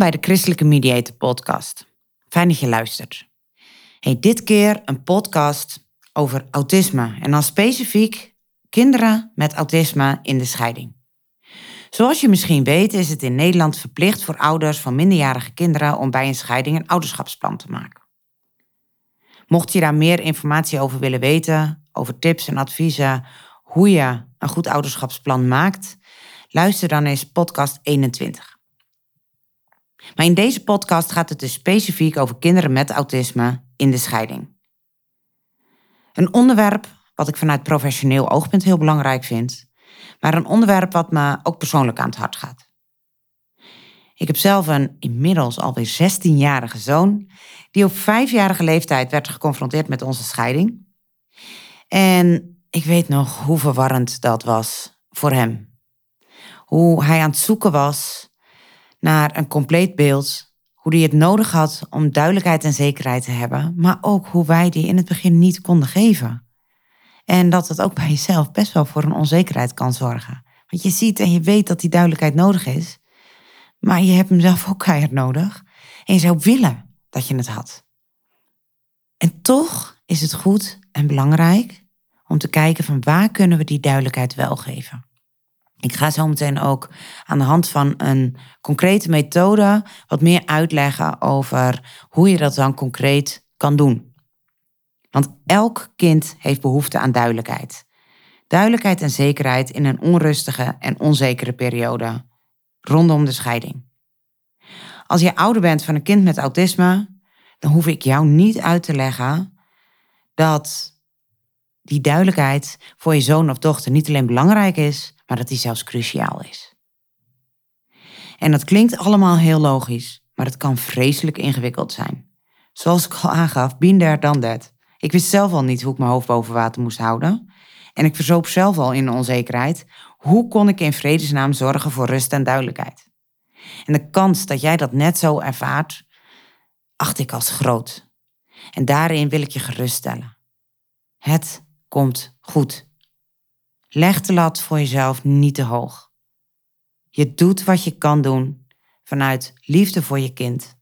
Bij de Christelijke Mediator Podcast. Fijn dat je luistert. Hey, dit keer een podcast over autisme en dan specifiek kinderen met autisme in de scheiding. Zoals je misschien weet is het in Nederland verplicht voor ouders van minderjarige kinderen om bij een scheiding een ouderschapsplan te maken. Mocht je daar meer informatie over willen weten, over tips en adviezen hoe je een goed ouderschapsplan maakt, luister dan eens podcast 21. Maar in deze podcast gaat het dus specifiek over kinderen met autisme in de scheiding. Een onderwerp wat ik vanuit professioneel oogpunt heel belangrijk vind, maar een onderwerp wat me ook persoonlijk aan het hart gaat. Ik heb zelf een inmiddels alweer 16-jarige zoon, die op vijfjarige leeftijd werd geconfronteerd met onze scheiding. En ik weet nog hoe verwarrend dat was voor hem. Hoe hij aan het zoeken was naar een compleet beeld, hoe hij het nodig had om duidelijkheid en zekerheid te hebben, maar ook hoe wij die in het begin niet konden geven. En dat het ook bij jezelf best wel voor een onzekerheid kan zorgen. Want je ziet en je weet dat die duidelijkheid nodig is, maar je hebt hem zelf ook keihard nodig. En je zou willen dat je het had. En toch is het goed en belangrijk om te kijken van waar kunnen we die duidelijkheid wel geven. Ik ga zo meteen ook aan de hand van een concrete methode wat meer uitleggen over hoe je dat dan concreet kan doen. Want elk kind heeft behoefte aan duidelijkheid. Duidelijkheid en zekerheid in een onrustige en onzekere periode rondom de scheiding. Als je ouder bent van een kind met autisme, dan hoef ik jou niet uit te leggen dat die duidelijkheid voor je zoon of dochter niet alleen belangrijk is, maar dat die zelfs cruciaal is. En dat klinkt allemaal heel logisch, maar het kan vreselijk ingewikkeld zijn. Zoals ik al aangaf, been there, done that. Ik wist zelf al niet hoe ik mijn hoofd boven water moest houden. En ik verzoop zelf al in onzekerheid. Hoe kon ik in vredesnaam zorgen voor rust en duidelijkheid? En de kans dat jij dat net zo ervaart, acht ik als groot. En daarin wil ik je geruststellen. Het komt goed. Leg de lat voor jezelf niet te hoog. Je doet wat je kan doen vanuit liefde voor je kind.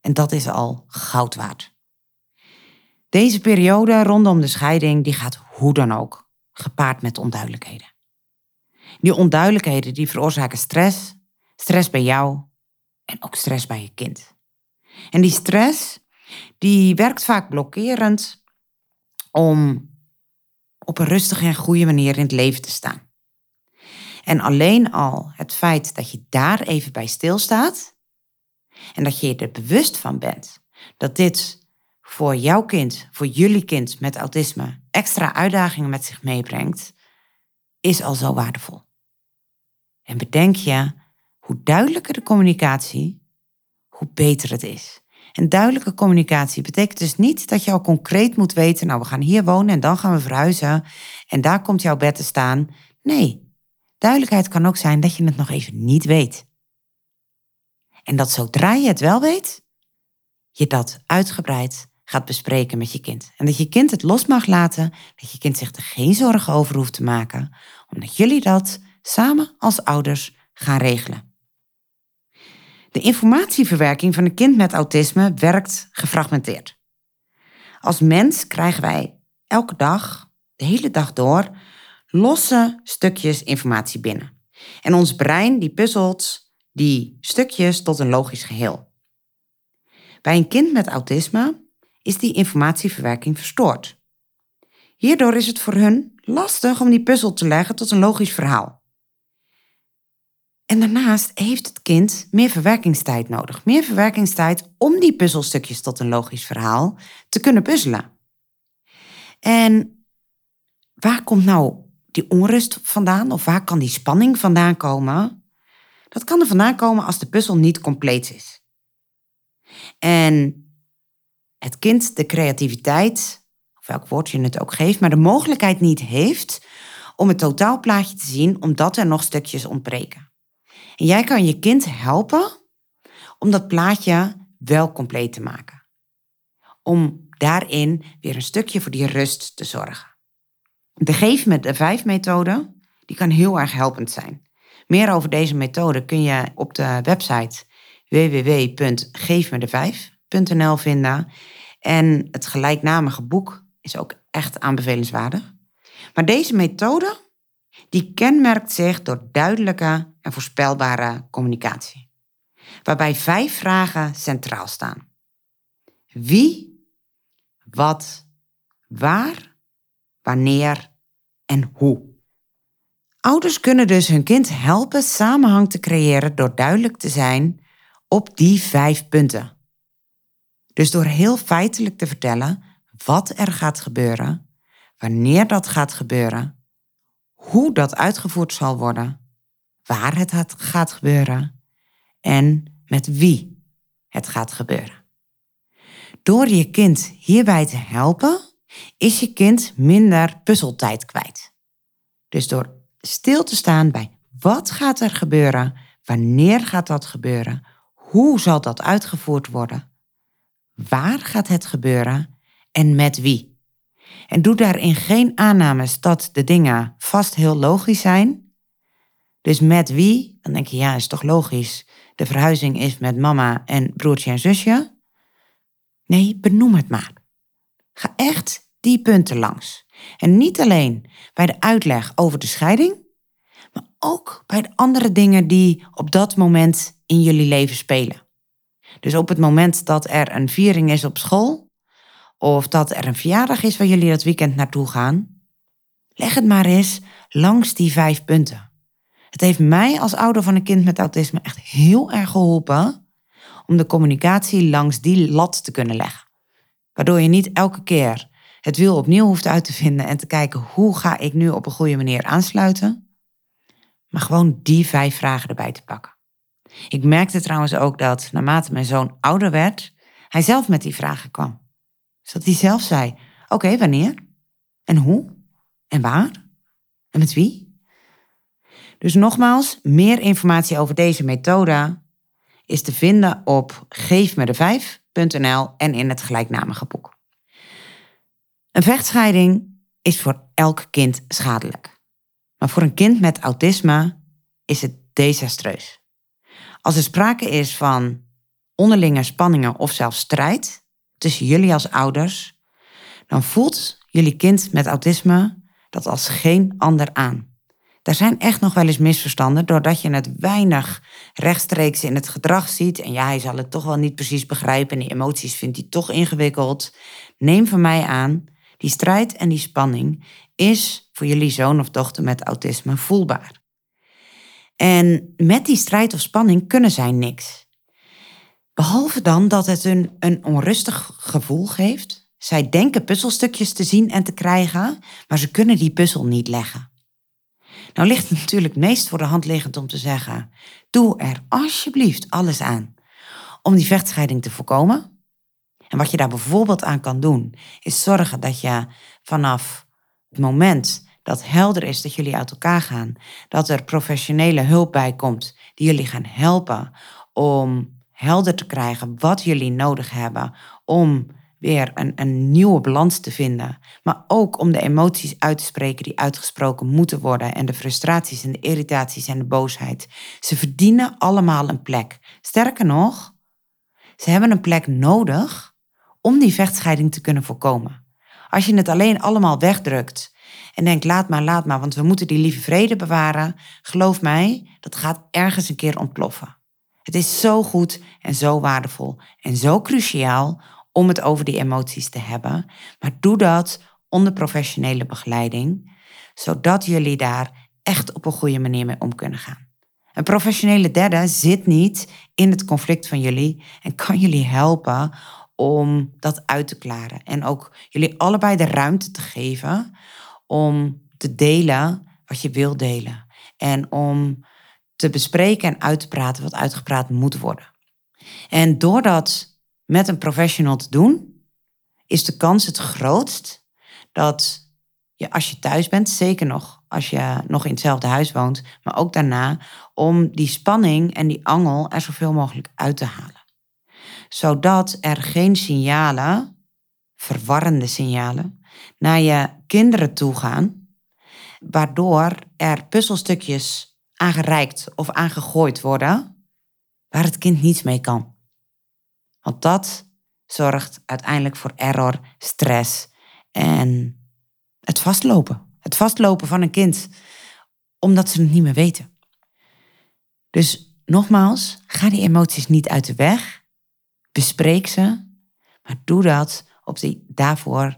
En dat is al goud waard. Deze periode rondom de scheiding die gaat hoe dan ook gepaard met onduidelijkheden. Die onduidelijkheden die veroorzaken stress, stress bij jou en ook stress bij je kind. En die stress die werkt vaak blokkerend om op een rustige en goede manier in het leven te staan. En alleen al het feit dat je daar even bij stilstaat en dat je er bewust van bent dat dit voor jouw kind, voor jullie kind met autisme, extra uitdagingen met zich meebrengt, is al zo waardevol. En bedenk je, hoe duidelijker de communicatie, hoe beter het is. En duidelijke communicatie betekent dus niet dat je al concreet moet weten, nou we gaan hier wonen en dan gaan we verhuizen en daar komt jouw bed te staan. Nee, duidelijkheid kan ook zijn dat je het nog even niet weet. En dat zodra je het wel weet, je dat uitgebreid gaat bespreken met je kind. En dat je kind het los mag laten, dat je kind zich er geen zorgen over hoeft te maken, omdat jullie dat samen als ouders gaan regelen. De informatieverwerking van een kind met autisme werkt gefragmenteerd. Als mens krijgen wij elke dag, de hele dag door, losse stukjes informatie binnen. En ons brein die puzzelt die stukjes tot een logisch geheel. Bij een kind met autisme is die informatieverwerking verstoord. Hierdoor is het voor hun lastig om die puzzel te leggen tot een logisch verhaal. En daarnaast heeft het kind meer verwerkingstijd nodig. Meer verwerkingstijd om die puzzelstukjes tot een logisch verhaal te kunnen puzzelen. En waar komt nou die onrust vandaan? Of waar kan die spanning vandaan komen? Dat kan er vandaan komen als de puzzel niet compleet is. En het kind de creativiteit, of welk woord je het ook geeft, maar de mogelijkheid niet heeft om het totaalplaatje te zien, omdat er nog stukjes ontbreken. Jij kan je kind helpen om dat plaatje wel compleet te maken. Om daarin weer een stukje voor die rust te zorgen. De geef met de vijf methode, die kan heel erg helpend zijn. Meer over deze methode kun je op de website www.geefmede5.nl vinden. En het gelijknamige boek is ook echt aanbevelenswaardig. Maar deze methode, die kenmerkt zich door duidelijke en voorspelbare communicatie. Waarbij vijf vragen centraal staan. Wie, wat, waar, wanneer en hoe. Ouders kunnen dus hun kind helpen samenhang te creëren door duidelijk te zijn op die vijf punten. Dus door heel feitelijk te vertellen wat er gaat gebeuren, wanneer dat gaat gebeuren, hoe dat uitgevoerd zal worden, waar het gaat gebeuren en met wie het gaat gebeuren. Door je kind hierbij te helpen, is je kind minder puzzeltijd kwijt. Dus door stil te staan bij wat gaat er gebeuren, wanneer gaat dat gebeuren, hoe zal dat uitgevoerd worden, waar gaat het gebeuren en met wie. En doe daarin geen aannames dat de dingen vast heel logisch zijn. Dus met wie, dan denk je ja, is toch logisch. De verhuizing is met mama en broertje en zusje. Nee, benoem het maar. Ga echt die punten langs. En niet alleen bij de uitleg over de scheiding, maar ook bij de andere dingen die op dat moment in jullie leven spelen. Dus op het moment dat er een viering is op school, of dat er een verjaardag is waar jullie dat weekend naartoe gaan, leg het maar eens langs die vijf punten. Het heeft mij als ouder van een kind met autisme echt heel erg geholpen om de communicatie langs die lat te kunnen leggen. Waardoor je niet elke keer het wiel opnieuw hoeft uit te vinden en te kijken hoe ga ik nu op een goede manier aansluiten. Maar gewoon die vijf vragen erbij te pakken. Ik merkte trouwens ook dat naarmate mijn zoon ouder werd, hij zelf met die vragen kwam. Dus dat hij zelf zei: Oké, wanneer? En hoe? En waar? En met wie? Dus nogmaals, meer informatie over deze methode is te vinden op geefmede5.nl en in het gelijknamige boek. Een vechtscheiding is voor elk kind schadelijk. Maar voor een kind met autisme is het desastreus. Als er sprake is van onderlinge spanningen of zelfs strijd tussen jullie als ouders, dan voelt jullie kind met autisme dat als geen ander aan. Er zijn echt nog wel eens misverstanden doordat je het weinig rechtstreeks in het gedrag ziet. En ja, hij zal het toch wel niet precies begrijpen en die emoties vindt hij toch ingewikkeld. Neem van mij aan, die strijd en die spanning is voor jullie zoon of dochter met autisme voelbaar. En met die strijd of spanning kunnen zij niks. Behalve dan dat het hun een onrustig gevoel geeft. Zij denken puzzelstukjes te zien en te krijgen, maar ze kunnen die puzzel niet leggen. Nou ligt het natuurlijk meest voor de hand liggend om te zeggen: doe er alsjeblieft alles aan om die vechtscheiding te voorkomen. En wat je daar bijvoorbeeld aan kan doen, is zorgen dat je vanaf het moment dat helder is dat jullie uit elkaar gaan, dat er professionele hulp bij komt die jullie gaan helpen om helder te krijgen wat jullie nodig hebben om weer een, een nieuwe balans te vinden. Maar ook om de emoties uit te spreken die uitgesproken moeten worden. En de frustraties en de irritaties en de boosheid. Ze verdienen allemaal een plek. Sterker nog, ze hebben een plek nodig om die vechtscheiding te kunnen voorkomen. Als je het alleen allemaal wegdrukt en denkt laat maar, laat maar, want we moeten die lieve vrede bewaren, geloof mij, dat gaat ergens een keer ontploffen. Het is zo goed en zo waardevol en zo cruciaal om het over die emoties te hebben. Maar doe dat onder professionele begeleiding, zodat jullie daar echt op een goede manier mee om kunnen gaan. Een professionele derde zit niet in het conflict van jullie en kan jullie helpen om dat uit te klaren. En ook jullie allebei de ruimte te geven om te delen wat je wil delen. En om te bespreken en uit te praten wat uitgepraat moet worden. En door dat met een professional te doen, is de kans het grootst dat je als je thuis bent, zeker nog als je nog in hetzelfde huis woont, maar ook daarna, om die spanning en die angel er zoveel mogelijk uit te halen. Zodat er geen signalen, verwarrende signalen, naar je kinderen toe gaan, waardoor er puzzelstukjes aangereikt of aangegooid worden waar het kind niets mee kan. Want dat zorgt uiteindelijk voor error, stress en het vastlopen. Het vastlopen van een kind, omdat ze het niet meer weten. Dus nogmaals, ga die emoties niet uit de weg. Bespreek ze, maar doe dat op die daarvoor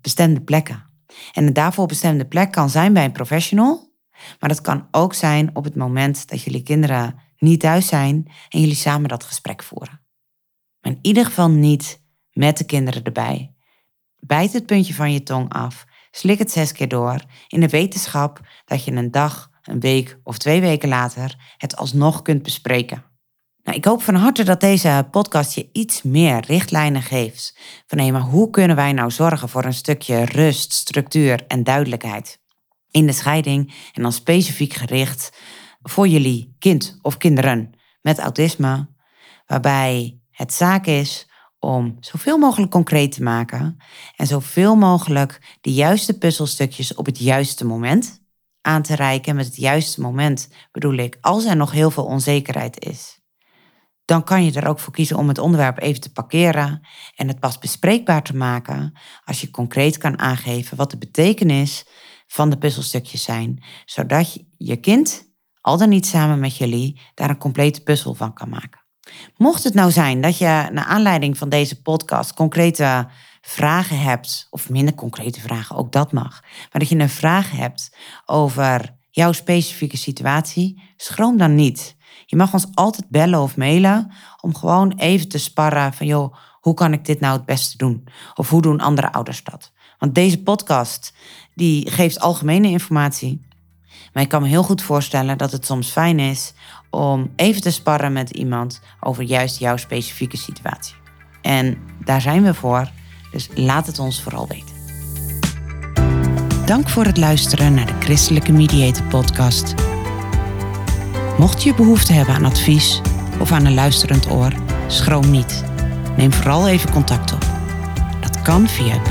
bestemde plekken. En een daarvoor bestemde plek kan zijn bij een professional, maar dat kan ook zijn op het moment dat jullie kinderen niet thuis zijn en jullie samen dat gesprek voeren. Maar in ieder geval niet met de kinderen erbij. Bijt het puntje van je tong af Slik het zes keer door in de wetenschap dat je een dag, een week of twee weken later het alsnog kunt bespreken. Nou, ik hoop van harte dat deze podcast je iets meer richtlijnen geeft. Van hé, maar hoe kunnen wij nou zorgen voor een stukje rust, structuur en duidelijkheid in de scheiding en dan specifiek gericht voor jullie kind of kinderen met autisme, waarbij het zaak is om zoveel mogelijk concreet te maken en zoveel mogelijk de juiste puzzelstukjes op het juiste moment aan te reiken. Met het juiste moment bedoel ik, als er nog heel veel onzekerheid is, dan kan je er ook voor kiezen om het onderwerp even te parkeren en het pas bespreekbaar te maken als je concreet kan aangeven wat de betekenis van de puzzelstukjes zijn, zodat je kind, al dan niet samen met jullie, daar een complete puzzel van kan maken. Mocht het nou zijn dat je naar aanleiding van deze podcast concrete vragen hebt, of minder concrete vragen, ook dat mag, maar dat je een vraag hebt over jouw specifieke situatie, schroom dan niet. Je mag ons altijd bellen of mailen om gewoon even te sparren van joh, hoe kan ik dit nou het beste doen? Of hoe doen andere ouders dat? Want deze podcast die geeft algemene informatie. Maar ik kan me heel goed voorstellen dat het soms fijn is om even te sparren met iemand over juist jouw specifieke situatie. En daar zijn we voor, dus laat het ons vooral weten. Dank voor het luisteren naar de Christelijke Mediator Podcast. Mocht je behoefte hebben aan advies of aan een luisterend oor, schroom niet. Neem vooral even contact op. Dat kan via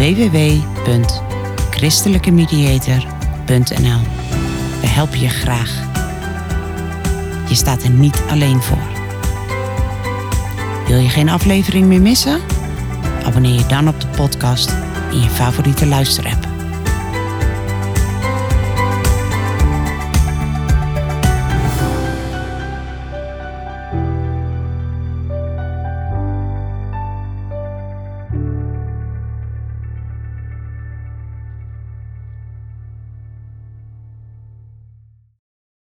www.christelijkemediator.nl. We helpen je graag. Je staat er niet alleen voor. Wil je geen aflevering meer missen? Abonneer je dan op de podcast in je favoriete luisterapp.